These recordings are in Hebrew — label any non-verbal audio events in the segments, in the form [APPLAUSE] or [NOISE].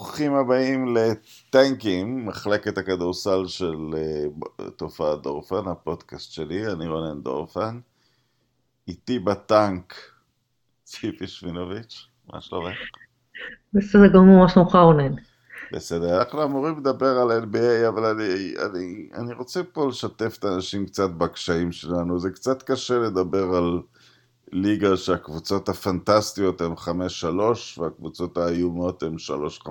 ברוכים הבאים לטנקים, מחלקת הכדורסל של uh, תופעת דורפן, הפודקאסט שלי, אני רונן דורפן. איתי בטנק ציפי שמינוביץ', מה שלומך? בסדר גמור, מה שלומך רונן? בסדר, אנחנו אמורים לדבר על NBA, אבל אני, אני, אני רוצה פה לשתף את האנשים קצת בקשיים שלנו. זה קצת קשה לדבר על ליגה שהקבוצות הפנטסטיות הן 5-3 והקבוצות האיומות הן 3-5.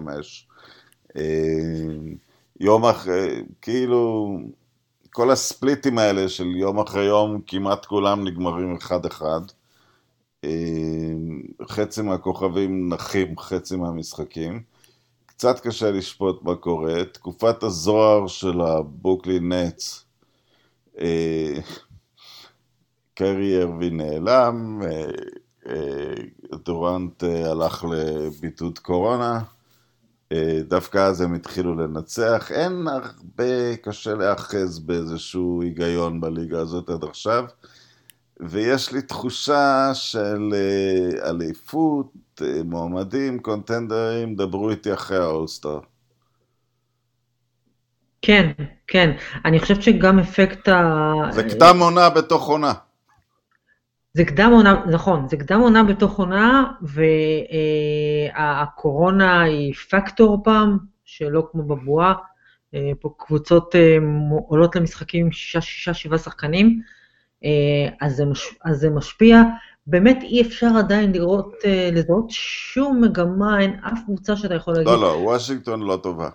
אה, יום אחרי, כאילו, כל הספליטים האלה של יום אחרי יום, כמעט כולם נגמרים אחד-אחד. אה, חצי מהכוכבים נחים חצי מהמשחקים. קצת קשה לשפוט מה קורה. תקופת הזוהר של הבוקלי נטס, אה, קרי ארווי נעלם, אה, אה, דורנט אה, הלך לבידוד קורונה, דווקא אז הם התחילו לנצח. אין הרבה, קשה להאחז באיזשהו היגיון בליגה הזאת עד עכשיו, ויש לי תחושה של אליפות, מועמדים, קונטנדרים, דברו איתי אחרי האולסטאר. כן, כן. אני חושבת שגם אפקט ה... זה קדם עונה בתוך עונה. זה קדם עונה, נכון, זה קדם עונה בתוך עונה, והקורונה היא פקטור פעם, שלא כמו בבועה. אה, פה קבוצות אה, עולות למשחקים עם שישה, שישה, שבעה שחקנים, אה, אז זה, מש, אז זה משפיע. באמת אי אפשר עדיין לראות, לזהות שום מגמה, אין אף קבוצה שאתה יכול להגיד. לא, לא, וושינגטון לא טובה.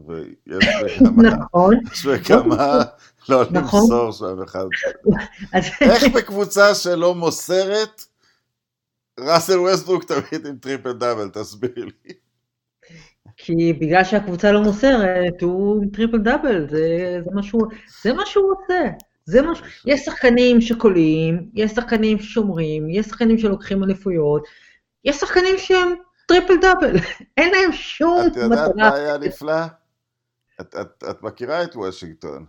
ויש בכמה, נכון, בכמה לא נכון. למסור שם אחד. איך בקבוצה שלא מוסרת, ראסל ווסטברוק תמיד עם טריפל דאבל, תסביר לי. כי בגלל שהקבוצה לא מוסרת, הוא עם טריפל דאבל, זה, זה, מה, שהוא, זה מה שהוא עושה. זה מה, יש שחקנים שקולעים, יש שחקנים ששומרים, יש שחקנים שלוקחים אליפויות, יש שחקנים שהם טריפל דאבל, [LAUGHS] אין להם שום מטרה. את יודעת מה היה נפלא? את, את, את מכירה את וושינגטון.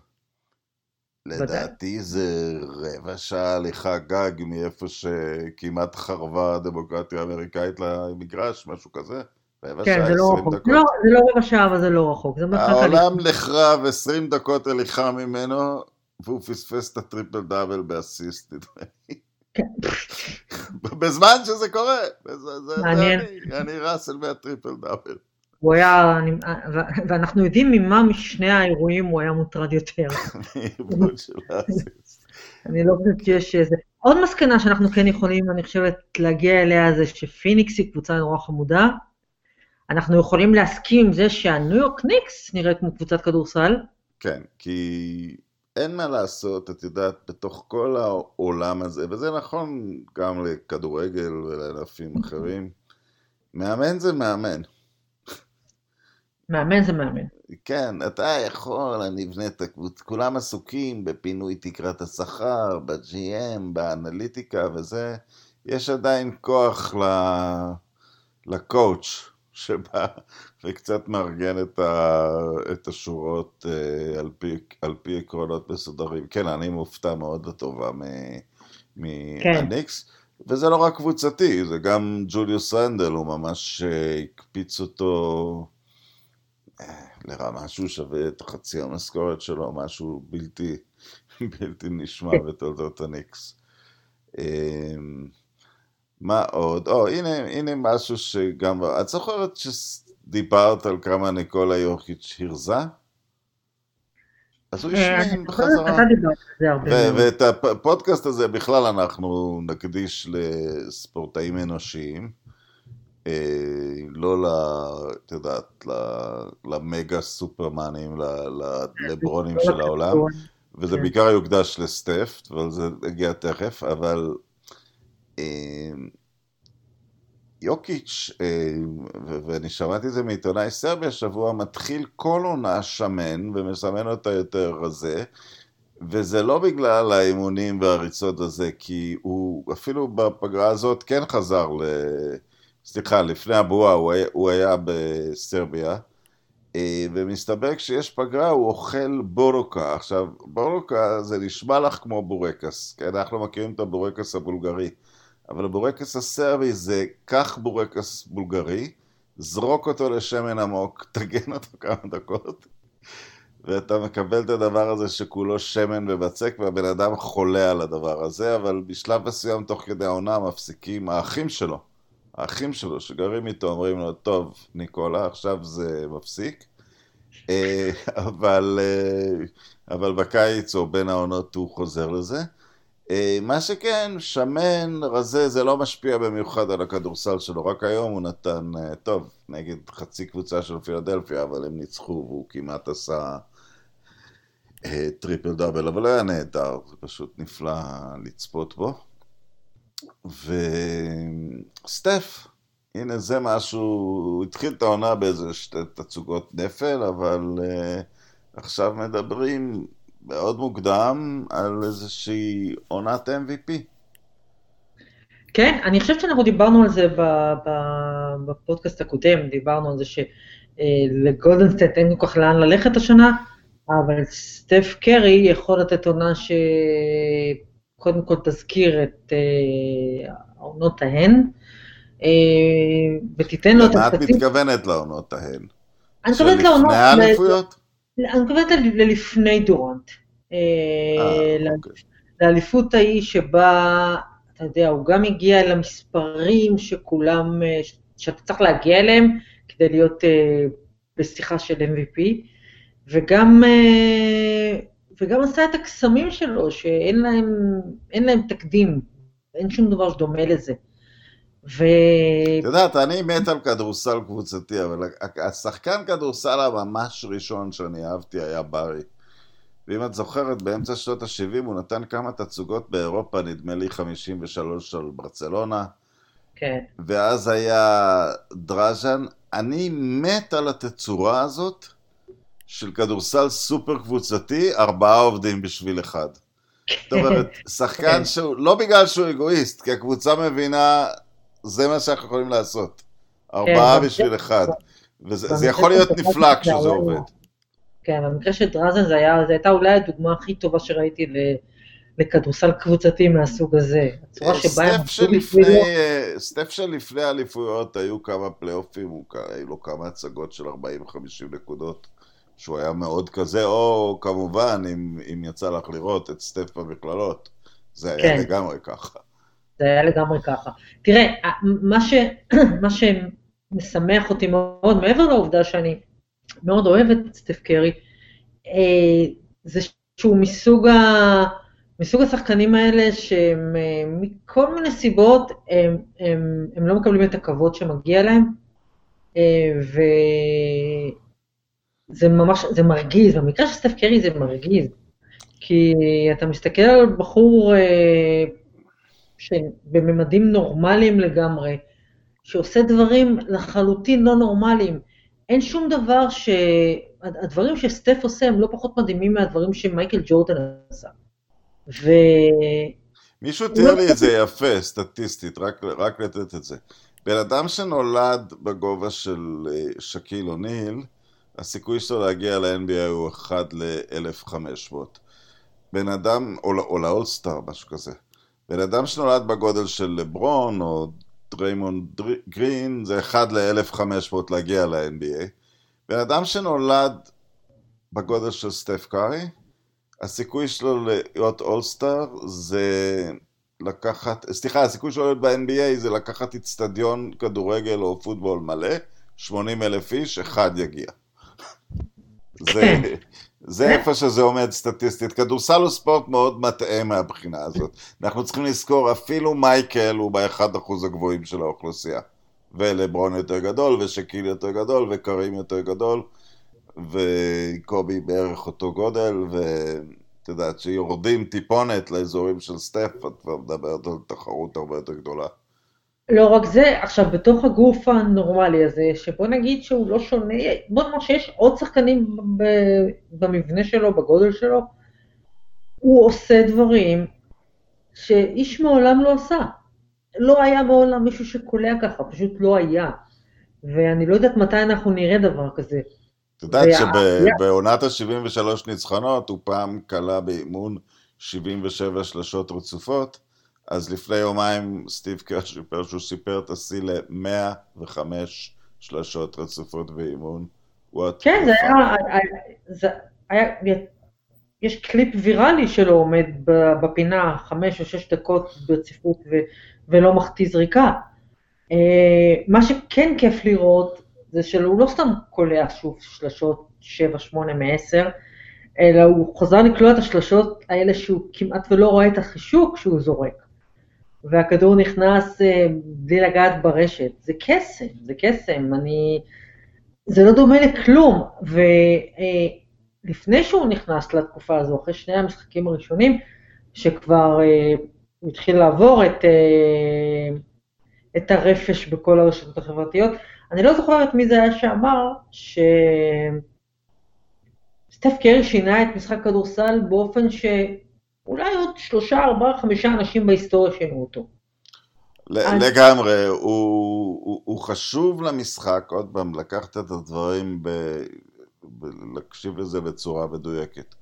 לדעתי זה רבע שעה הליכה גג מאיפה שכמעט חרבה הדמוקרטיה האמריקאית למגרש, משהו כזה. רבע כן, שעה, זה לא רחוק. דקות. לא, זה לא רבע שעה, אבל זה לא רחוק. העולם נחרב 20 דקות הליכה ממנו, והוא פספס את הטריפל דאבל באסיסט, נדמה לי. כן. [LAUGHS] בזמן שזה קורה. מעניין. אני ראסל מהטריפל דאבל. הוא היה, ואנחנו יודעים ממה משני האירועים הוא היה מוטרד יותר. אני לא חושבת שיש איזה... עוד מסקנה שאנחנו כן יכולים, אני חושבת, להגיע אליה זה שפיניקס היא קבוצה נורא חמודה. אנחנו יכולים להסכים עם זה שהניו יורק ניקס נראית כמו קבוצת כדורסל. כן, כי אין מה לעשות, את יודעת, בתוך כל העולם הזה, וזה נכון גם לכדורגל ולענפים אחרים, מאמן זה מאמן. מאמן זה מאמן. כן, אתה יכול, אני אבנה את הקבוצה, כולם עסוקים בפינוי תקרת השכר, ב-GM, באנליטיקה וזה, יש עדיין כוח ל... לקואוץ' שבא [LAUGHS] וקצת מארגן את, ה... את השורות uh, על, פי... על פי עקרונות מסודרים. כן, אני מופתע מאוד לטובה מהניקס. כן. וזה לא רק קבוצתי, זה גם ג'וליוס רנדל, הוא ממש אה, הקפיץ אותו לרמה שהוא שווה את חצי המשכורת שלו, משהו בלתי, [LAUGHS] בלתי נשמע. [LAUGHS] בתולדות הניקס. אמ, מה עוד? או, הנה, הנה משהו שגם... את זוכרת שדיברת על כמה ניקולה יוקיץ' הרזה? אז הוא אה, השמין בחזרה. ואת הפודקאסט הזה בכלל אנחנו נקדיש לספורטאים אנושיים. אה, לא, ל... את יודעת, למגה סופרמנים, לברונים של העולם, וזה כן. בעיקר יוקדש לסטף, אבל זה יגיע תכף, אבל אה, יוקיץ', אה, ואני שמעתי את זה מעיתונאי סרביה שבוע, מתחיל כל עונה שמן ומסמן אותה יותר רזה, וזה לא בגלל האימונים והריצות הזה, כי הוא אפילו בפגרה הזאת כן חזר ל... סליחה, לפני הבועה הוא היה, הוא היה בסרביה, אה, ומסתבר כשיש פגרה הוא אוכל בורוקה. עכשיו, בורוקה זה נשמע לך כמו בורקס, כן? אנחנו מכירים את הבורקס הבולגרי, אבל הבורקס הסרבי זה קח בורקס בולגרי, זרוק אותו לשמן עמוק, [LAUGHS] תגן אותו כמה דקות, ואתה מקבל את הדבר הזה שכולו שמן ובצק, והבן אדם חולה על הדבר הזה, אבל בשלב מסוים תוך כדי העונה מפסיקים, האחים שלו, האחים שלו שגרים איתו אומרים לו, טוב, ניקולה, עכשיו זה מפסיק. אה, אבל, אה, אבל בקיץ או בין העונות הוא חוזר לזה. אה, מה שכן, שמן, רזה, זה לא משפיע במיוחד על הכדורסל שלו. רק היום הוא נתן, טוב, נגד חצי קבוצה של פילדלפיה, אבל הם ניצחו והוא כמעט עשה טריפל דאבל, אבל היה נהדר, זה פשוט נפלא לצפות בו. וסטף, הנה זה משהו, הוא התחיל את העונה באיזה שתי תצוגות נפל, אבל uh, עכשיו מדברים מאוד מוקדם על איזושהי עונת MVP. כן, אני חושבת שאנחנו דיברנו על זה בפודקאסט הקודם, דיברנו על זה שלגולדנסטייט אין כל כך לאן ללכת השנה, אבל סטף קרי יכול לתת עונה שקודם כל תזכיר את uh, העונות ההן. אה, ותיתן לו את הקצת... למה את מתכוונת לעונות ההן? אני מתכוונת לעונות... שלפני האליפויות? אני מתכוונת ללפני דורנט. אה, אה, אוקיי. לאליפות ההיא שבה, אתה יודע, הוא גם הגיע אל המספרים שכולם, שאתה צריך להגיע אליהם כדי להיות בשיחה של MVP, וגם, וגם עשה את הקסמים שלו, שאין להם, להם תקדים, אין שום דבר שדומה לזה. ו... את יודעת, אני מת על כדורסל קבוצתי, אבל השחקן כדורסל הממש ראשון שאני אהבתי היה ברי. ואם את זוכרת, באמצע שנות ה-70 הוא נתן כמה תצוגות באירופה, נדמה לי 53 על ברצלונה. כן. ואז היה דראז'ן. אני מת על התצורה הזאת של כדורסל סופר קבוצתי, ארבעה עובדים בשביל אחד. זאת אומרת, [LAUGHS] שחקן כן. שהוא, לא בגלל שהוא אגואיסט, כי הקבוצה מבינה זה מה שאנחנו יכולים לעשות. ארבעה כן, בשביל אחד. וזה יכול להיות נפלא כשזה עובד. כן, במקרה של דרזן זו הייתה אולי הדוגמה הכי טובה שראיתי לכדורסל קבוצתי מהסוג הזה. הצורה אה, שבה הם... סטף שלפני האליפויות היו כמה פלייאופים, היו לו כמה הצגות של 40-50 נקודות, שהוא היה מאוד כזה, או כמובן, אם, אם יצא לך לראות את סטף במכללות, זה היה כן. לגמרי ככה. זה היה לגמרי ככה. תראה, מה, ש, [CLEARS THROAT] מה שמשמח אותי מאוד, מעבר לעובדה שאני מאוד אוהבת את סטף קרי, אה, זה שהוא מסוג, ה, מסוג השחקנים האלה שהם אה, מכל מיני סיבות, הם, הם, הם לא מקבלים את הכבוד שמגיע להם, אה, וזה ממש, זה מרגיז, במקרה של סטף קרי זה מרגיז, כי אתה מסתכל על בחור שבממדים נורמליים לגמרי, שעושה דברים לחלוטין לא נורמליים. אין שום דבר ש... הדברים שסטף עושה הם לא פחות מדהימים מהדברים שמייקל ג'ורדן עשה. ו... מישהו תיאר לי את זה יפה, סטטיסטית, רק, רק לתת את זה. בן אדם שנולד בגובה של אה, שקיל אוניל, הסיכוי שלו להגיע ל-NBA הוא 1 ל-1500. בן אדם, או, או לאולסטאר, משהו כזה. בן אדם שנולד בגודל של לברון או דריימון גרין זה 1 ל-1500 להגיע ל-NBA. בן אדם שנולד בגודל של סטף קארי, הסיכוי שלו להיות אולסטאר זה לקחת, סליחה, הסיכוי שלו להיות ב-NBA זה לקחת אצטדיון כדורגל או פוטבול מלא, 80 אלף איש, אחד יגיע. זה, זה איפה שזה עומד סטטיסטית. כדורסל הוא ספורט מאוד מטעה מהבחינה הזאת. אנחנו צריכים לזכור, אפילו מייקל הוא באחד אחוז הגבוהים של האוכלוסייה. ולברון יותר גדול, ושקיל יותר גדול, וקרים יותר גדול, וקובי בערך אותו גודל, ואת יודעת, שיורדים טיפונת לאזורים של סטף, את כבר מדברת על תחרות הרבה יותר גדולה. לא רק זה, עכשיו בתוך הגוף הנורמלי הזה, שבוא נגיד שהוא לא שונה, בוא נאמר שיש עוד שחקנים במבנה שלו, בגודל שלו, הוא עושה דברים שאיש מעולם לא עשה. לא היה מעולם מישהו שקולע ככה, פשוט לא היה. ואני לא יודעת מתי אנחנו נראה דבר כזה. את יודעת שבעונת ה-73 ניצחונות הוא פעם כלה באימון 77 שלשות רצופות, אז לפני יומיים סטיב קר סיפר שהוא סיפר את השיא ל-105 שלשות רצופות ואימון. כן, זה היה, זה היה, יש קליפ ויראלי שלו עומד בפינה חמש או שש דקות ברציפות ולא מחטיא זריקה. אה, מה שכן כיף לראות זה שהוא לא סתם קולע שוב שלשות 7-8 מ-10, אלא הוא חזר לקלוע את השלשות האלה שהוא כמעט ולא רואה את החישוק שהוא זורק. והכדור נכנס אה, בלי לגעת ברשת. זה קסם, זה קסם. אני... זה לא דומה לכלום. ולפני אה, שהוא נכנס לתקופה הזו, אחרי שני המשחקים הראשונים, שכבר הוא התחיל לעבור את, את הרפש בכל הרשתות החברתיות, אני לא זוכרת מי זה היה שאמר שסטף קרי שינה את משחק כדורסל באופן שאולי עוד שלושה, ארבעה, חמישה אנשים בהיסטוריה שינו אותו. לגמרי, הוא, הוא, הוא חשוב למשחק, עוד פעם, לקחת את הדברים, ב, ב, להקשיב לזה בצורה מדויקת.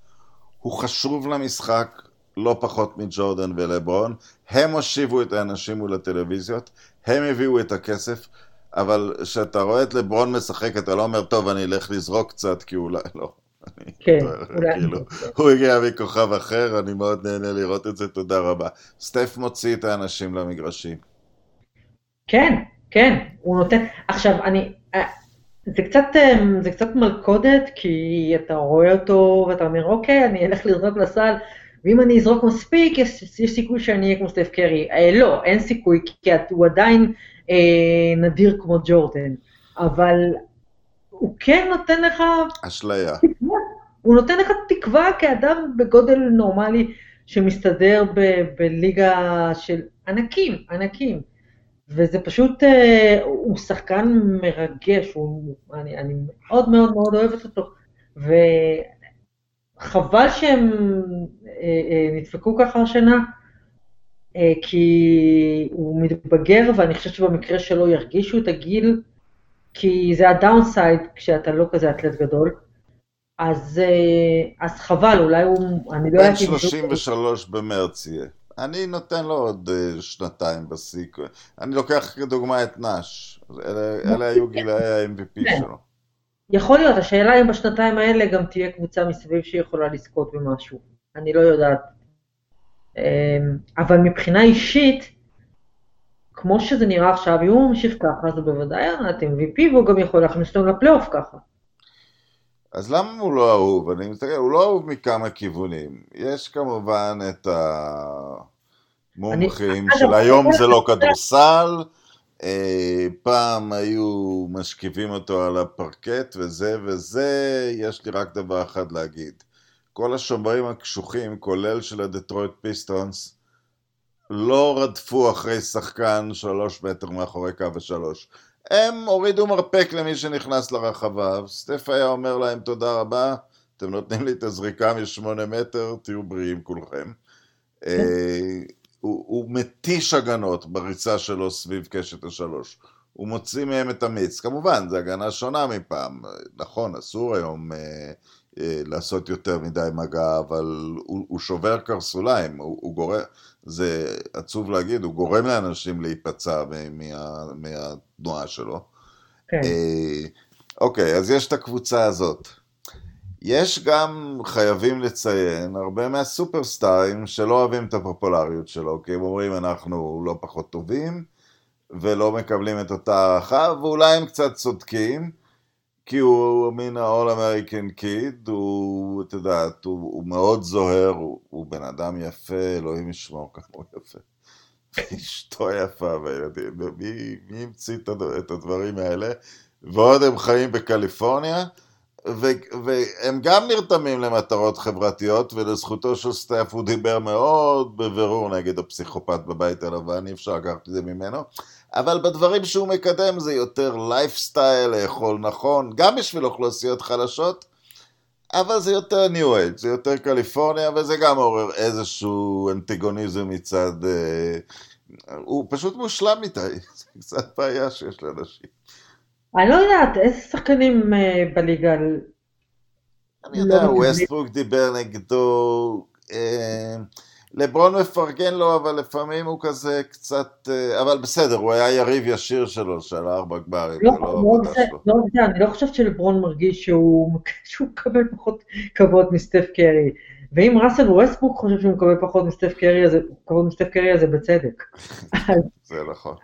הוא חשוב למשחק לא פחות מג'ורדן ולברון, הם הושיבו את האנשים מול הטלוויזיות, הם הביאו את הכסף, אבל כשאתה רואה את לברון משחק, אתה לא אומר, טוב, אני אלך לזרוק קצת, כי אולי לא. כן, אולי. כאילו, הוא הגיע מכוכב אחר, אני מאוד נהנה לראות את זה, תודה רבה. סטף מוציא את האנשים למגרשים. כן, כן, הוא נותן... עכשיו, אני... אה, זה קצת, אה, זה קצת מלכודת, כי אתה רואה אותו ואתה אומר, אוקיי, אני אלך לזרוק לסל, ואם אני אזרוק מספיק, יש, יש סיכוי שאני אהיה כמו סטף קרי. אה, לא, אין סיכוי, כי הוא עדיין אה, נדיר כמו ג'ורדן, אבל הוא כן נותן לך... אשליה. הוא נותן לך תקווה כאדם בגודל נורמלי שמסתדר ב- בליגה של ענקים, ענקים. וזה פשוט, אה, הוא שחקן מרגש, הוא, אני, אני מאוד מאוד מאוד אוהבת אותו. וחבל שהם אה, אה, נדפקו ככה השנה, אה, כי הוא מתבגר, ואני חושבת שבמקרה שלו ירגישו את הגיל, כי זה הדאונסייד כשאתה לא כזה אתלט גדול. אז, אה, אז חבל, אולי הוא, אני לא יודעת... בן 33 במרץ יהיה. אני נותן לו עוד אה, שנתיים בשיא. אני לוקח כדוגמה את נאש. אלה, אלה היו גילאי ה-MVP כן. שלו. יכול להיות, השאלה אם בשנתיים האלה גם תהיה קבוצה מסביב שיכולה לזכות במשהו. אני לא יודעת. אמ, אבל מבחינה אישית, כמו שזה נראה עכשיו, אם הוא ממשיך ככה, זה בוודאי עונת MVP, והוא גם יכול להכניס אותם לפלייאוף ככה. אז למה הוא לא אהוב? אני מסתכל, הוא לא אהוב מכמה כיוונים. יש כמובן את המומחים של היום זה לא כדורסל, אה, פעם היו משכיבים אותו על הפרקט וזה וזה, יש לי רק דבר אחד להגיד. כל השומרים הקשוחים, כולל של הדטרויט פיסטונס, לא רדפו אחרי שחקן שלוש מטר מאחורי קו השלוש. הם הורידו מרפק למי שנכנס לרחבה, סטף היה אומר להם תודה רבה, אתם נותנים לי את הזריקה משמונה מטר, תהיו בריאים כולכם. אה, הוא, הוא מתיש הגנות בריצה שלו סביב קשת השלוש. הוא מוציא מהם את המיץ. כמובן, זו הגנה שונה מפעם. נכון, אסור היום אה, אה, לעשות יותר מדי מגע, אבל הוא, הוא שובר קרסוליים, הוא, הוא גורם, זה עצוב להגיד, הוא גורם לאנשים להיפצע מה, מהתנועה שלו. כן. אה, אוקיי, אז יש את הקבוצה הזאת. יש גם, חייבים לציין, הרבה מהסופרסטארים שלא אוהבים את הפופולריות שלו, כי הם אומרים אנחנו לא פחות טובים, ולא מקבלים את אותה הערכה, ואולי הם קצת צודקים. כי הוא מין ה-all American kid, הוא, את יודעת, הוא, הוא מאוד זוהר, הוא, הוא בן אדם יפה, אלוהים ישמור כמה הוא יפה. [LAUGHS] אשתו יפה והילדים, מי, מי המציא את הדברים האלה? ועוד הם חיים בקליפורניה, ו, והם גם נרתמים למטרות חברתיות, ולזכותו של סטף הוא דיבר מאוד בבירור נגד הפסיכופת בבית הלבן, אי אפשר לקחת את זה ממנו. אבל בדברים שהוא מקדם זה יותר לייפסטייל, לאכול נכון, גם בשביל אוכלוסיות חלשות, אבל זה יותר ניו אייג', זה יותר קליפורניה, וזה גם עורר איזשהו אנטיגוניזם מצד... אה, הוא פשוט מושלם מדי, [LAUGHS] זה קצת בעיה שיש לאנשים. אני לא יודעת, איזה שחקנים אה, בליגה... אני יודע, לא ווסטברוק דיבר נגדו... אה, לברון מפרגן לו, אבל לפעמים הוא כזה קצת... אה, אבל בסדר, הוא היה יריב ישיר שלו, של ארבע גברים, לא, לא לא זה, שלו. לא זה, אני לא חושבת שלברון מרגיש שהוא שהוא מקבל פחות כבוד מסטף קרי. ואם ראסל ווסטבוק חושב שהוא מקבל פחות מסטף קרי, אז כבוד מסטף קרי, אז זה בצדק. [LAUGHS] זה נכון.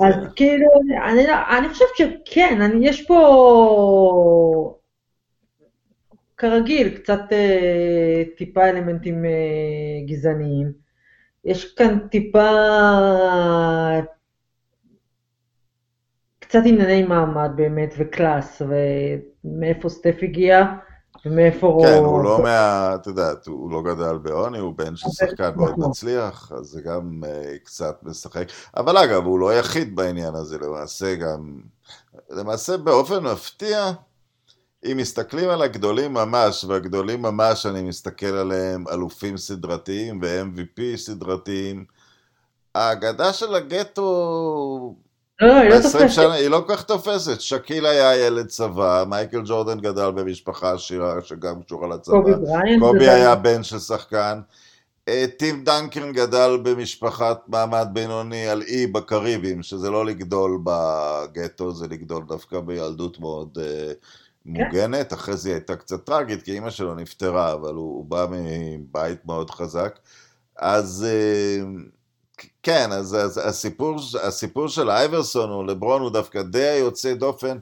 אז כאילו, אני, לא- אני חושבת שכן, אני, יש פה, כרגיל, קצת אה, טיפה אלמנטים אה, גזעניים. יש כאן טיפה, קצת ענייני מעמד באמת, וקלאס, ומאיפה סטף הגיע, ומאיפה... כן, הוא לא מה... את יודעת, הוא לא גדל בעוני, הוא בן של שחקן מאוד נכון. מצליח, אז זה גם אה, קצת משחק. אבל אגב, הוא לא היחיד בעניין הזה, למעשה גם... למעשה באופן מפתיע, אם מסתכלים על הגדולים ממש, והגדולים ממש, אני מסתכל עליהם אלופים סדרתיים ו-MVP סדרתיים, האגדה של הגטו לא, היא לא ב-20 תופסת. שנה היא לא כל כך תופסת. שקיל היה ילד צבא, מייקל ג'ורדן גדל במשפחה עשירה שגם קשורה לצבא. קובי בריינט. קובי היה בן של שחקן. אה, טים דנקן גדל במשפחת מעמד בינוני על אי בקריבים, שזה לא לגדול בגטו, זה לגדול דווקא בילדות מאוד אה, מוגנת. אחרי זה היא הייתה קצת טרגית, כי אימא שלו נפטרה, אבל הוא, הוא בא מבית מאוד חזק. אז אה, כן, אז, אז הסיפור, הסיפור של אייברסון או לברון הוא דווקא די יוצא דופן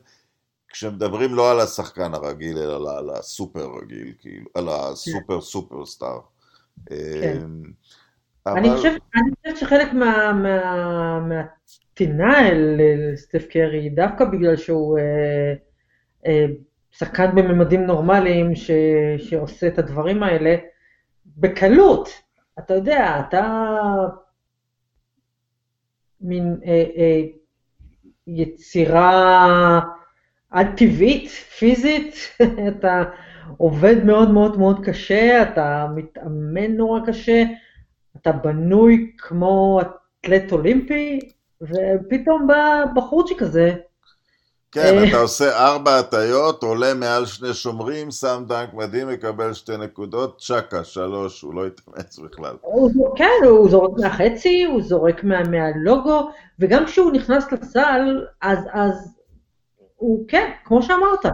כשמדברים לא על השחקן הרגיל, אלא על, על הסופר רגיל, כאילו, על הסופר סופר סטאר. כן. אני אבל- אני חושבת שחלק מה- מה- מהטינה אל סטף קרי, דווקא בגלל שהוא אה, אה, שחקן בממדים נורמליים ש- שעושה את הדברים האלה בקלות. אתה יודע, אתה מין אה, אה, יצירה על-טבעית, פיזית, [LAUGHS] אתה עובד מאוד מאוד מאוד קשה, אתה מתאמן נורא קשה, אתה בנוי כמו אתלט אולימפי, ופתאום בא בחורצ'יק הזה, כן, אה. אתה עושה ארבע הטיות, עולה מעל שני שומרים, שם דנק מדהים, מקבל שתי נקודות, צ'קה, שלוש, הוא לא התאמץ בכלל. כן, הוא זורק מהחצי, הוא זורק מה, מהלוגו, וגם כשהוא נכנס לסל, אז, אז הוא, כן, כמו שאמרת,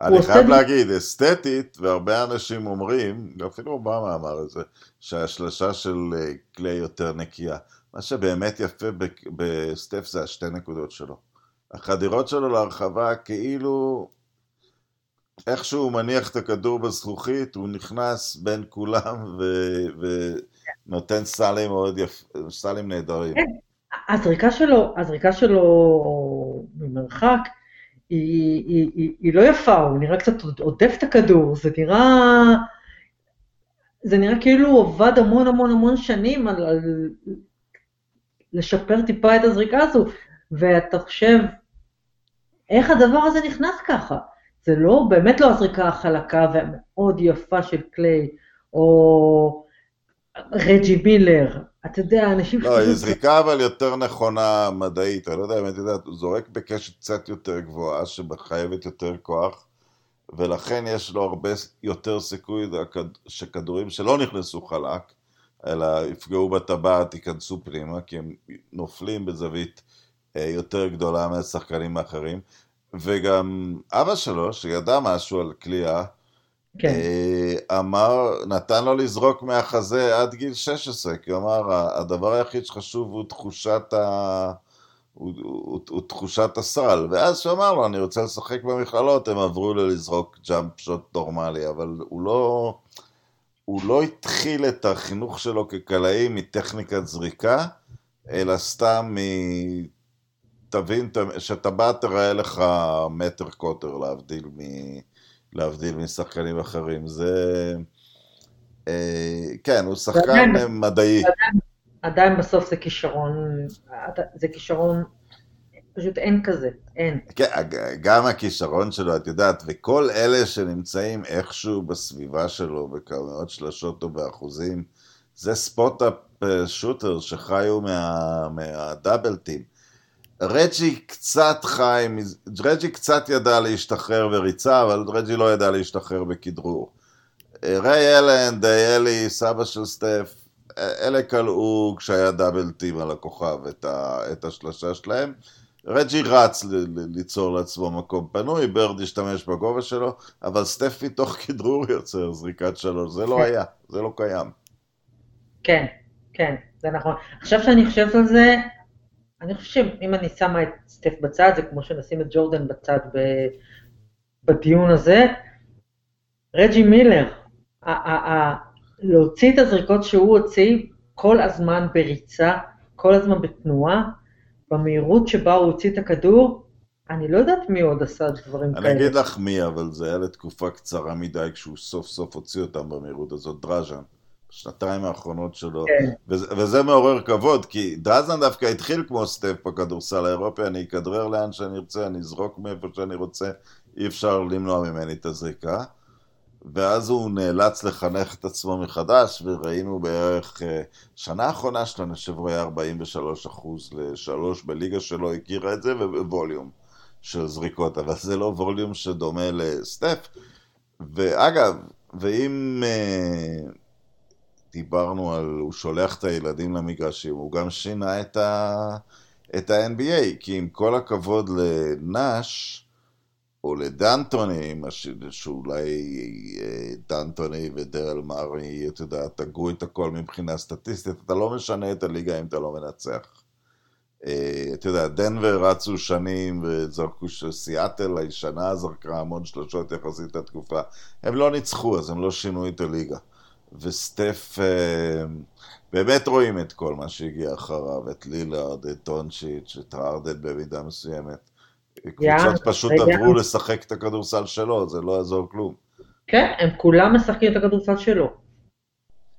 אני חייב להגיד, אסתטית, והרבה אנשים אומרים, אפילו אובמה אמר את זה, שההשלשה של אה, קליי יותר נקייה. מה שבאמת יפה בסטף זה השתי נקודות שלו. החדירות שלו להרחבה כאילו איכשהו הוא מניח את הכדור בזכוכית, הוא נכנס בין כולם ו- ונותן סלים מאוד יפ... סלים נהדרים. כן. הזריקה שלו, הזריקה שלו ממרחק, היא, היא, היא, היא לא יפה, הוא נראה קצת עוטף את הכדור, זה נראה, זה נראה כאילו הוא עבד המון המון המון שנים על, על לשפר טיפה את הזריקה הזו, ואתה חושב, איך הדבר הזה נכנס ככה? זה לא, באמת לא הזריקה החלקה והמאוד יפה של קליי, או רג'י מילר, אתה יודע, אנשים לא, היא זריקה אבל יותר נכונה מדעית, אני לא יודע אם את יודעת, הוא זורק בקשת קצת יותר גבוהה, שמחייבת יותר כוח, ולכן יש לו הרבה יותר סיכוי שכדורים שלא נכנסו חלק, אלא יפגעו בטבעת, ייכנסו פנימה, כי הם נופלים בזווית יותר גדולה מהשחקנים האחרים. וגם אבא שלו, שידע משהו על קליעה, כן. אמר, נתן לו לזרוק מהחזה עד גיל 16, כי הוא אמר, הדבר היחיד שחשוב הוא תחושת, ה... הוא, הוא, הוא תחושת הסל. ואז שהוא אמר לו, אני רוצה לשחק במכללות, הם עברו לו לזרוק ג'אמפ שוט נורמלי, אבל הוא לא, הוא לא התחיל את החינוך שלו כקלעי מטכניקת זריקה, אלא סתם מ... תבין, שטבעת תראה לך מטר קוטר, להבדיל מ... להבדיל משחקנים אחרים. זה... אה, כן, הוא שחקן עדיין, מדעי. עדיין, עדיין בסוף זה כישרון, זה כישרון, פשוט אין כזה, אין. כן, גם הכישרון שלו, את יודעת, וכל אלה שנמצאים איכשהו בסביבה שלו, בכמויות שלשות או באחוזים, זה spot-up shooter שחיו מה, מה double team. רג'י קצת חי, רג'י קצת ידע להשתחרר בריצה, אבל רג'י לא ידע להשתחרר בכדרור. ריי אלן, דל, אבא של סטף, אלה קלעו כשהיה double team על הכוכב את, ה, את השלושה שלהם. רג'י רץ ל- ל- ליצור לעצמו מקום פנוי, בירד השתמש בגובה שלו, אבל סטף מתוך כדרור יוצר זריקת שלוש, זה לא כן. היה, זה לא קיים. כן, כן, זה נכון. עכשיו שאני חושבת על זה, אני חושבת שאם אני שמה את סטף בצד, זה כמו שנשים את ג'ורדן בצד ב, בדיון הזה. רג'י מילר, ה- ה- ה- להוציא את הזריקות שהוא הוציא כל הזמן בריצה, כל הזמן בתנועה, במהירות שבה הוא הוציא את הכדור, אני לא יודעת מי עוד עשה דברים אני כאלה. אגיד לך מי, אבל זה היה לתקופה קצרה מדי כשהוא סוף סוף הוציא אותם במהירות הזאת, דראז'ן. בשנתיים האחרונות שלו, כן. וזה, וזה מעורר כבוד, כי דרזן דווקא התחיל כמו סטף בכדורסל האירופי, אני אכדרר לאן שאני ארצה, אני אזרוק מאיפה שאני רוצה, אי אפשר למנוע ממני את הזריקה. ואז הוא נאלץ לחנך את עצמו מחדש, וראינו בערך, אה, שנה האחרונה שלו, אני חושב, הוא היה 43 אחוז לשלוש בליגה שלו, הכירה את זה, ובווליום של זריקות, אבל זה לא ווליום שדומה לסטף. ואגב, ואם אה, דיברנו על, הוא שולח את הילדים למגרשים, הוא גם שינה את, ה, את ה-NBA, כי עם כל הכבוד לנאש, או לדנטוני, שאולי אה, דנטוני ודרל מארי, אתה יודע, תגעו את הכל מבחינה סטטיסטית, אתה לא משנה את הליגה אם אתה לא מנצח. אה, אתה יודע, דנבר רצו שנים וזרקו, סיאטל הישנה זרקה המון שלושות יחסית לתקופה. הם לא ניצחו, אז הם לא שינו את הליגה. וסטף, אה, באמת רואים את כל מה שהגיע אחריו, את לילארד, את טונצ'יץ', את הארדן במידה מסוימת. קבוצות פשוט. עברו לשחק את הכדורסל שלו, זה לא יעזור כלום. כן, הם כולם משחקים את הכדורסל שלו.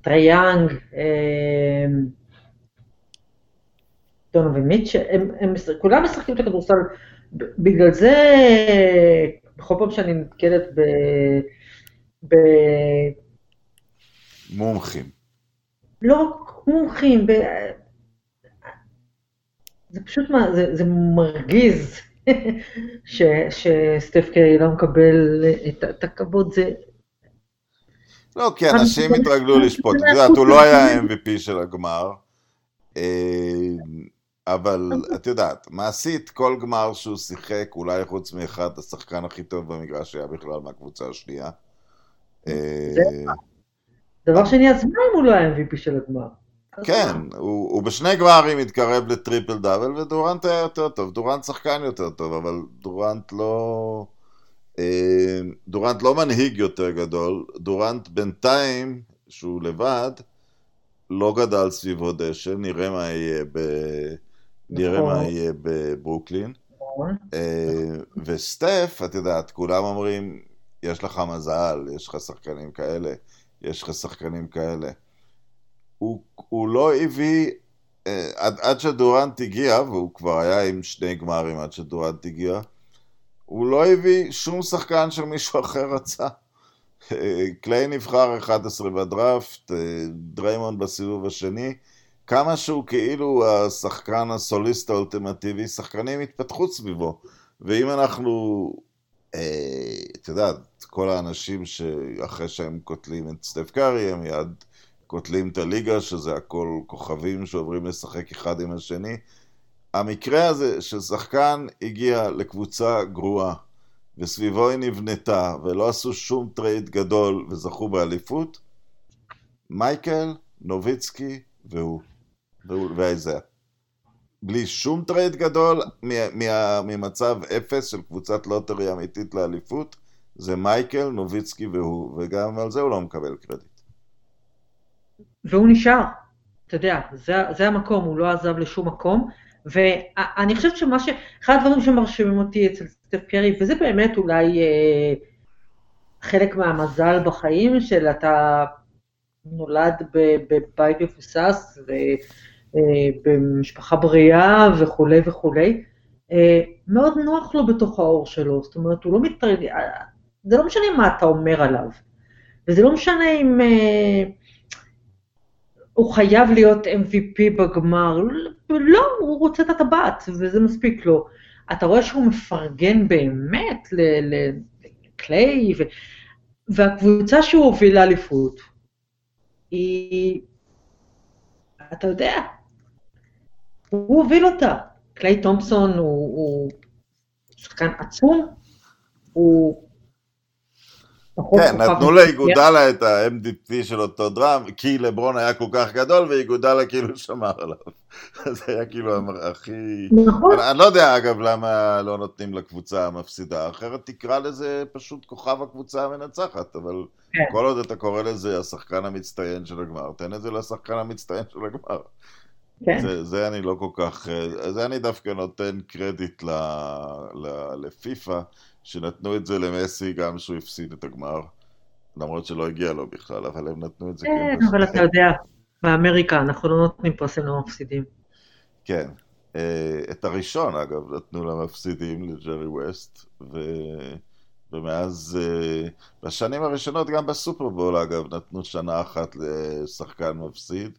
טריי יאנג, אמ, דונובין מיטשל, כולם משחקים את הכדורסל. בגלל זה, בכל פעם שאני נתקלת ב... מומחים. לא רק מומחים, ב... זה פשוט, מה- זה, זה מרגיז [LAUGHS] ש, שסטף קרי לא מקבל את, את הכבוד, זה, לא, כי אנשים התרגלו לשפוט. את יודעת, הוא לא היה ה-MVP של הגמר, אה, אבל את יודעת, מעשית, כל גמר שהוא שיחק, אולי חוץ מאחד, השחקן הכי טוב במגרש היה בכלל מהקבוצה השנייה. דבר שני, אז מה אם הוא לא ה-MVP של הגמר? כן? הוא, הוא בשני גמרים התקרב לטריפל דאבל, ודורנט היה יותר טוב. דורנט שחקן יותר טוב, אבל דורנט לא... אה, דורנט לא מנהיג יותר גדול. דורנט בינתיים, שהוא לבד, לא גדל סביבו דשא, נראה מה יהיה ב... נראה נכון. מה יהיה בברוקלין. נכון. אה, וסטף, את יודעת, כולם אומרים, יש לך מזל, יש לך שחקנים כאלה, יש לך שחקנים כאלה. הוא, הוא לא הביא, אה, עד, עד שדורנט הגיע, והוא כבר היה עם שני גמרים עד שדורנט הגיע, הוא לא הביא שום שחקן שמישהו [LAUGHS] אחר רצה. אה, קליי נבחר 11 בדראפט, אה, דריימונד בסיבוב השני, כמה שהוא כאילו השחקן הסוליסט האולטימטיבי, שחקנים התפתחו סביבו. ואם אנחנו, את יודעת, כל האנשים שאחרי שהם קוטלים את סטף קארי, הם מיד קוטלים את הליגה, שזה הכל כוכבים שעוברים לשחק אחד עם השני. המקרה הזה ששחקן הגיע לקבוצה גרועה, וסביבו היא נבנתה, ולא עשו שום טרייד גדול וזכו באליפות, מייקל, נוביצקי והוא, ואייזאה. בלי שום טרייד גדול, ממצב אפס של קבוצת לוטרי אמיתית לאליפות, זה מייקל, נוביצקי והוא, וגם על זה הוא לא מקבל קרדיט. והוא נשאר, אתה יודע, זה, זה המקום, הוא לא עזב לשום מקום, ואני חושבת שמה ש... אחד הדברים שמרשימים אותי אצל סטף קרי, וזה באמת אולי אה, חלק מהמזל בחיים, של אתה נולד בבית מבוסס, ובמשפחה בריאה וכולי וכולי, אה, מאוד נוח לו בתוך האור שלו, זאת אומרת, הוא לא מתרגל, זה לא משנה מה אתה אומר עליו, וזה לא משנה אם... אה, הוא חייב להיות MVP בגמר, לא, הוא רוצה את הטבעת, וזה מספיק לו. אתה רואה שהוא מפרגן באמת לקליי, ו- והקבוצה שהוא הוביל לאליפות, היא אתה יודע, הוא הוביל אותה. קליי תומפסון הוא, הוא שחקן עצום, הוא כן, נתנו לאיגודלה את ה-MDP של אותו דראם, כי לברון היה כל כך גדול, ואיגודלה כאילו שמר עליו. [LAUGHS] זה היה כאילו הכי... נכון. אני לא יודע, אגב, למה לא נותנים לקבוצה המפסידה, אחרת תקרא לזה פשוט כוכב הקבוצה המנצחת, אבל כן. כל עוד אתה קורא לזה השחקן המצטיין של הגמר, תן את זה לשחקן המצטיין של הגמר. כן. זה, זה אני לא כל כך, זה אני דווקא נותן קרדיט לפיפ"א. שנתנו את זה למסי גם שהוא הפסיד את הגמר, למרות שלא הגיע לו בכלל, אבל הם נתנו את זה כן, אבל אתה יודע, באמריקה אנחנו לא נותנים פרסים למפסידים. כן. אה, את הראשון, אגב, נתנו למפסידים, לג'רי ווסט, ו... ומאז, אה, בשנים הראשונות, גם בסופרבול, אגב, נתנו שנה אחת לשחקן מפסיד,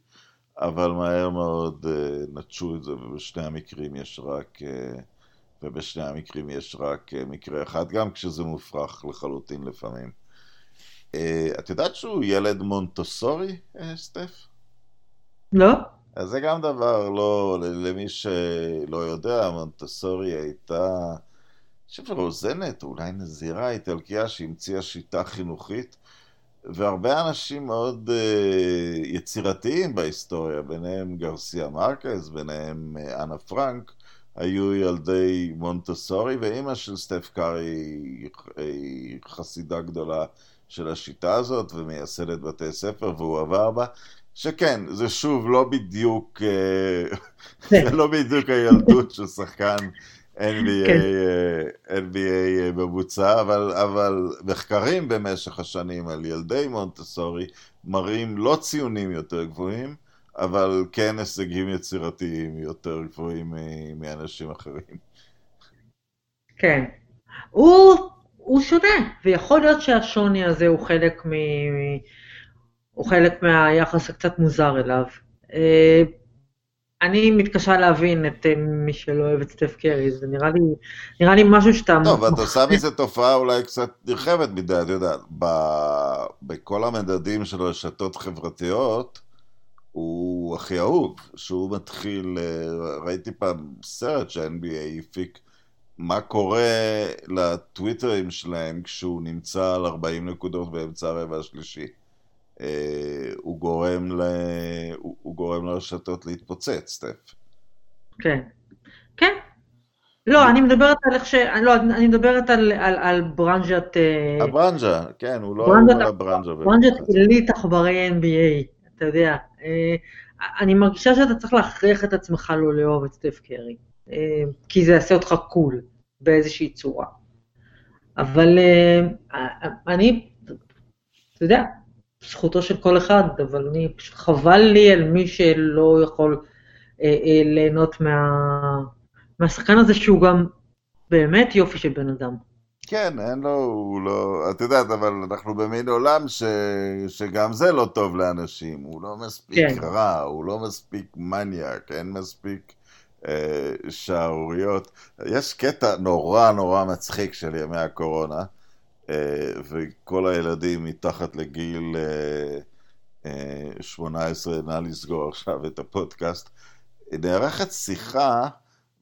אבל מהר מאוד אה, נטשו את זה, ובשני המקרים יש רק... ובשני המקרים יש רק אה, מקרה אחד, גם כשזה מופרך לחלוטין לפעמים. אה, את יודעת שהוא ילד מונטוסורי, אה, סטף? לא. אז זה גם דבר לא, למי שלא יודע, מונטסורי הייתה, אני חושב רוזנת, אולי נזירה איטלקיה שהמציאה שיטה חינוכית, והרבה אנשים מאוד uh, יצירתיים בהיסטוריה, ביניהם גרסיה מרקז, ביניהם uh, אנה פרנק, היו ילדי מונטסורי, ואימא של סטף קארי היא חסידה גדולה של השיטה הזאת, ומייסדת בתי ספר, והוא עבר בה. שכן, זה שוב לא בדיוק, אה, [LAUGHS] זה לא בדיוק הילדות של שחקן NBA, כן. אה, NBA בבוצה, אבל, אבל מחקרים במשך השנים על ילדי מונטסורי מראים לא ציונים יותר גבוהים, אבל כן הישגים יצירתיים יותר גבוהים מאנשים אחרים. כן. הוא, הוא שונה, ויכול להיות שהשוני הזה הוא חלק, מ... הוא חלק מהיחס הקצת מוזר אליו. אני מתקשה להבין את אה, מי שלא אוהב את סטף קרי, זה נראה לי, נראה לי משהו שאתה... טוב, את עושה מזה תופעה אולי קצת נרחבת מדי, את יודעת, בכל המדדים של רשתות חברתיות, הוא הכי אהוב, שהוא מתחיל, אה, ראיתי פעם סרט שה-NBA הפיק מה קורה לטוויטרים שלהם כשהוא נמצא על 40 נקודות באמצע הרבע השלישי. אה, הוא גורם, ל... הוא, הוא גורם לרשתות להתפוצץ, סטף. כן, כן. לא, אני מדברת על איך ש... לא, אני מדברת על, על, על ברנז'ת... אה, הברנז'ה, כן, הוא לא ברנז'ת, הברנז'ה. ברנז'ת עילית עכברי NBA, אתה יודע. אה, אני מרגישה שאתה צריך להכריח את עצמך לא לאהוב את סטף קרי, כי זה יעשה אותך קול באיזושהי צורה. אבל אני, אתה יודע, זכותו של כל אחד, אבל אני, פשוט חבל לי על מי שלא יכול ליהנות מה, מהשחקן הזה, שהוא גם באמת יופי של בן אדם. כן, אין לו, הוא לא... את יודעת, אבל אנחנו במין עולם ש... שגם זה לא טוב לאנשים. הוא לא מספיק כן. רע, הוא לא מספיק מניאק, אין מספיק אה, שערוריות. יש קטע נורא נורא מצחיק של ימי הקורונה, אה, וכל הילדים מתחת לגיל אה, אה, 18, נא לסגור עכשיו את הפודקאסט. נערכת שיחה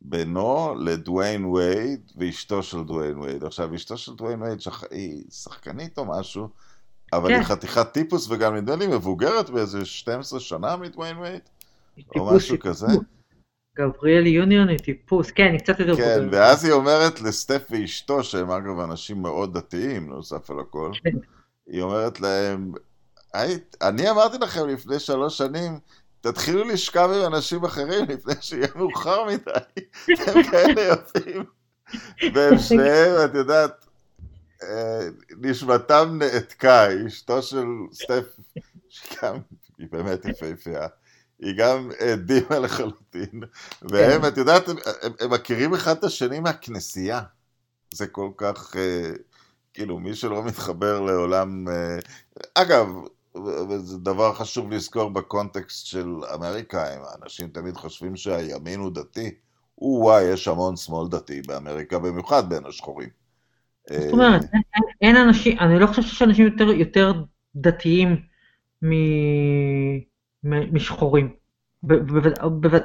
בינו לדוויין וייד ואשתו של דוויין וייד. עכשיו, אשתו של דוויין וייד שח... היא שחקנית או משהו, אבל כן. היא חתיכת טיפוס, וגם נדמה לי מבוגרת באיזה 12 שנה מדוויין וייד, או משהו. כזה. גבריאל יוניון היא טיפוס, כן, היא קצת יותר כן, בוגרת. ואז היא אומרת לסטף ואשתו, שהם אגב אנשים מאוד דתיים, נוסף על הכל, כן. היא אומרת להם, אני אמרתי לכם לפני שלוש שנים, תתחילו לשכב עם אנשים אחרים לפני שיהיה מאוחר מדי. [LAUGHS] הם כאלה יפים. והם שניהם, את יודעת, אה, נשמתם נעתקה, אשתו של סטף, שגם היא באמת יפהפייה. היא גם דימה לחלוטין, והם. את יודעת, הם, הם מכירים אחד את השני מהכנסייה. זה כל כך, אה, כאילו, מי שלא מתחבר לעולם... אה, אגב, וזה דבר חשוב לזכור בקונטקסט של אמריקאים, האנשים תמיד חושבים שהימין הוא דתי. או-וואי, יש המון שמאל דתי באמריקה, במיוחד בין השחורים. זאת אומרת, אין, אין אנשים, אני לא חושב שיש אנשים יותר, יותר דתיים מ, משחורים.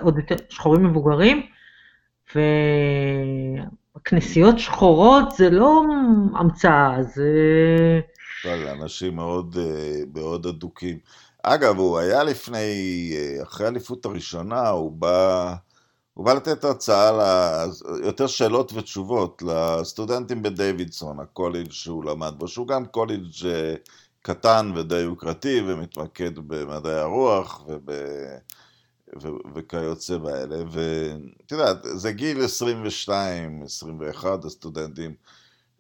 עוד יותר שחורים מבוגרים, וכנסיות שחורות זה לא המצאה, זה... אבל אנשים מאוד, אה, מאוד אדוקים. אגב, הוא היה לפני, אה, אחרי האליפות הראשונה, הוא בא, הוא בא לתת הרצאה, ל... יותר שאלות ותשובות לסטודנטים בדייווידסון, הקולג' שהוא למד בו, שהוא גם קולג' אה, קטן ודי יוקרתי ומתמקד במדעי הרוח וב... ו... וכיוצא באלה, ואת יודעת, זה גיל 22, 21 הסטודנטים.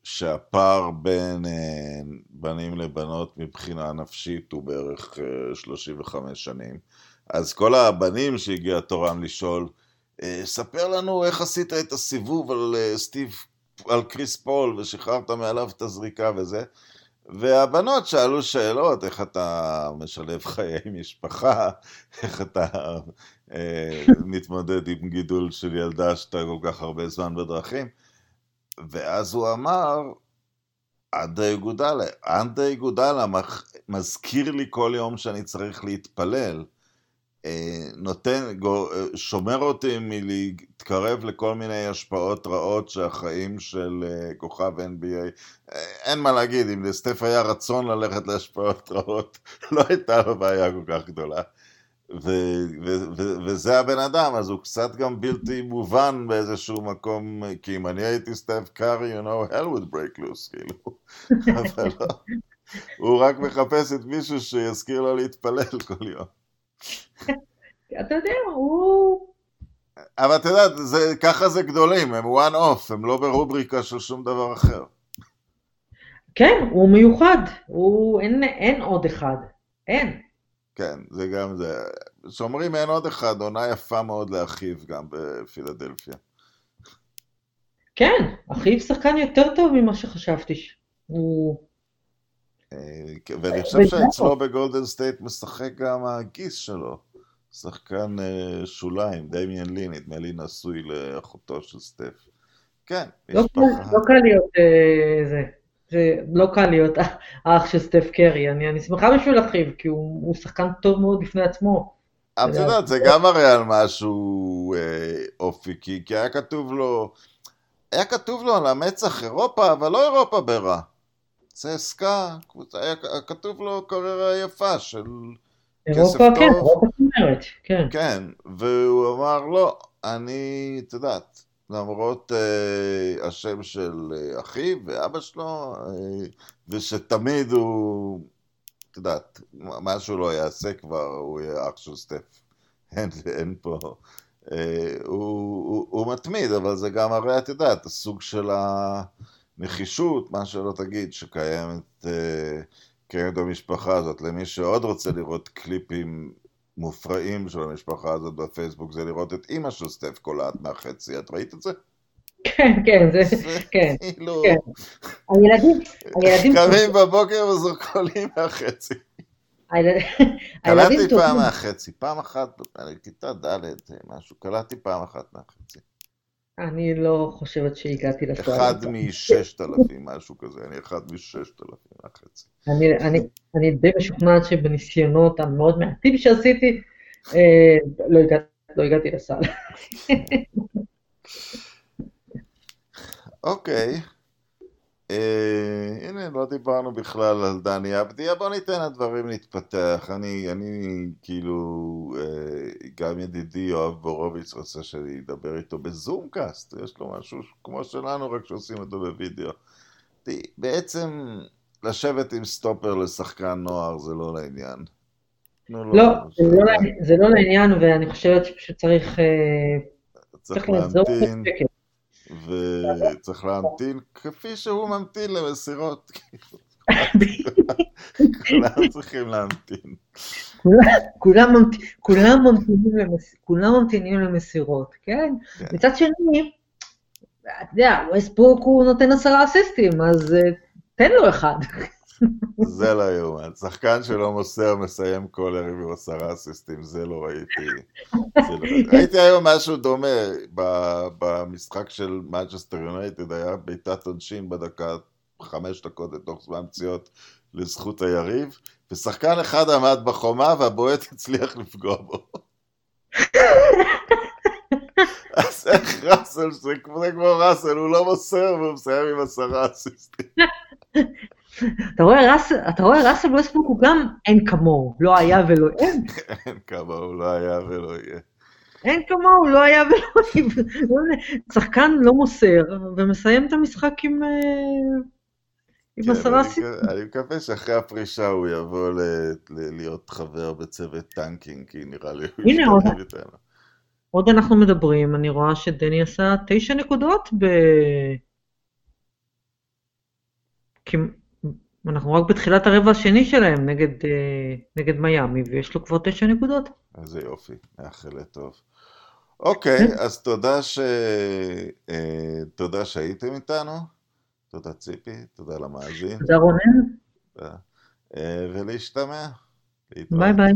שהפער בין אה, בנים לבנות מבחינה נפשית הוא בערך 35 אה, שנים. אז כל הבנים שהגיע תורם לשאול, אה, ספר לנו איך עשית את הסיבוב על סטיב, על קריס פול ושחררת מעליו את הזריקה וזה. והבנות שאלו שאלות, איך אתה משלב חיי משפחה, איך אתה אה, מתמודד עם גידול של ילדה שאתה כל כך הרבה זמן בדרכים. ואז הוא אמר, אנדה גודלה, אנדה גודלה מזכיר לי כל יום שאני צריך להתפלל, נותן, שומר אותי מלהתקרב לכל מיני השפעות רעות שהחיים של אה, כוכב NBA, אין מה להגיד, אם לסטף היה רצון ללכת להשפעות רעות, [LAUGHS] לא הייתה לו בעיה כל כך גדולה. ו- ו- ו- וזה הבן אדם, אז הוא קצת גם בלתי מובן באיזשהו מקום, כי אם אני הייתי סטף קארי, you know, hell would break loose, כאילו. [LAUGHS] אבל לא. הוא רק מחפש את מישהו שיזכיר לו להתפלל כל יום. [LAUGHS] אתה יודע, הוא... אבל אתה יודע, זה, ככה זה גדולים, הם one off, הם לא ברובריקה של שום דבר אחר. כן, הוא מיוחד, הוא... אין, אין עוד אחד, אין. כן, זה גם זה. שאומרים אין עוד אחד, עונה יפה מאוד לאחיו גם בפילדלפיה. כן, אחיו שחקן יותר טוב ממה שחשבתי. הוא... אה, ואני חושב שאצלו בגולדן סטייט משחק גם הגיס שלו. שחקן אה, שוליים, דמיאן לי, נדמה לי נשוי לאחותו של סטף. כן, לא. לא קל להיות אה, זה. זה לא קל להיות [LAUGHS] האח של סטף קרי, אני, אני שמחה בשביל אחיו, כי הוא, הוא שחקן טוב מאוד בפני עצמו. את יודעת, זה גם הרי על משהו אה, אופי, כי, כי היה כתוב לו, היה כתוב לו על המצח אירופה, אבל לא אירופה ברע. זה עסקה, היה כתוב לו קריירה יפה של כסף כן, טוב. כן, אירופה כן. כן, והוא אמר, לא, אני, את יודעת, למרות uh, השם של uh, אחיו ואבא שלו, uh, ושתמיד הוא, את יודעת, מה שהוא לא יעשה כבר, הוא יהיה אח של סטף. אין, אין פה... Uh, הוא, הוא, הוא מתמיד, אבל זה גם הרי, את יודעת, הסוג של הנחישות, מה שלא תגיד, שקיימת uh, קיימת במשפחה הזאת. למי שעוד רוצה לראות קליפים מופרעים של המשפחה הזאת בפייסבוק זה לראות את אימא של סטף קולט מהחצי, את ראית את זה? כן, כן, זה, [LAUGHS] כן, כאילו... כן. הילדים, הילדים... קמים בבוקר וזורקולים מהחצי. [LAUGHS] קלטתי פעם מהחצי, פעם אחת, כיתה ד' משהו, קלטתי פעם אחת מהחצי. אני לא חושבת שהגעתי לסוהר. אחד מששת אלפים, משהו כזה, אני אחד מששת אלפים מהחצי. אני, אני, אני די משוכנעת שבניסיונות המאוד מעטים שעשיתי, אה, לא, הגע, לא הגעתי לסל. [LAUGHS] אוקיי. אה, הנה, לא דיברנו בכלל על דני אבדיה, בוא ניתן לדברים להתפתח. אני, אני כאילו, אה, גם ידידי יואב בורוביץ רוצה שאני אדבר איתו בזום קאסט, יש לו משהו כמו שלנו, רק שעושים אותו בווידאו. בעצם, לשבת עם סטופר לשחקן נוער זה לא לעניין. לא, לא, זה לא, זה לא לעניין, ואני חושבת שפשוט צריך... אה, צריך להמתין. וצריך להמתין כפי שהוא ממתין למסירות. [LAUGHS] כולם צריכים להמתין. כולם ממתינים למסירות, כן? כן? מצד שני, אתה יודע, ווסטברוק הוא נותן עשרה אסיסטים, אז אה, תן לו אחד. זה לא יאומן. שחקן שלא מוסר מסיים כל ערב עם עשרה אסיסטים, זה לא ראיתי. לא ראיתי היום משהו דומה במשחק של מנצ'סטר יונייטד, היה בעיטת עונשין בדקה חמש דקות לתוך זמן פציעות לזכות היריב, ושחקן אחד עמד בחומה והבועט [LAUGHS] הצליח לפגוע בו. אז איך ראסל, זה כמו ראסל, הוא לא מוסר והוא מסיים עם עשרה אסיסטים. אתה רואה, ראסל, אתה רואה, ראסל ווסטבוק הוא גם אין כמוהו, לא היה ולא אין. [LAUGHS] אין כמוהו, לא היה ולא יהיה. אין כמוהו, לא היה ולא יהיה. [LAUGHS] שחקן לא מוסר, ומסיים את המשחק עם... אה, עם כן, עשרה אסיסטים. אני מקווה שאחרי הפרישה הוא יבוא להיות חבר בצוות טנקינג, כי נראה לי הוא ישתלב איתנו. עוד אנחנו מדברים, אני רואה שדני עשה תשע נקודות ב... אנחנו רק בתחילת הרבע השני שלהם נגד, אה, נגד מיאמי, ויש לו כבר תשע נקודות. איזה יופי, מאחל לטוב. אוקיי, כן. אז תודה ש... אה, תודה שהייתם איתנו. תודה ציפי, תודה למאזין. תודה רונן. אה, ולהשתמע. ביי ביי.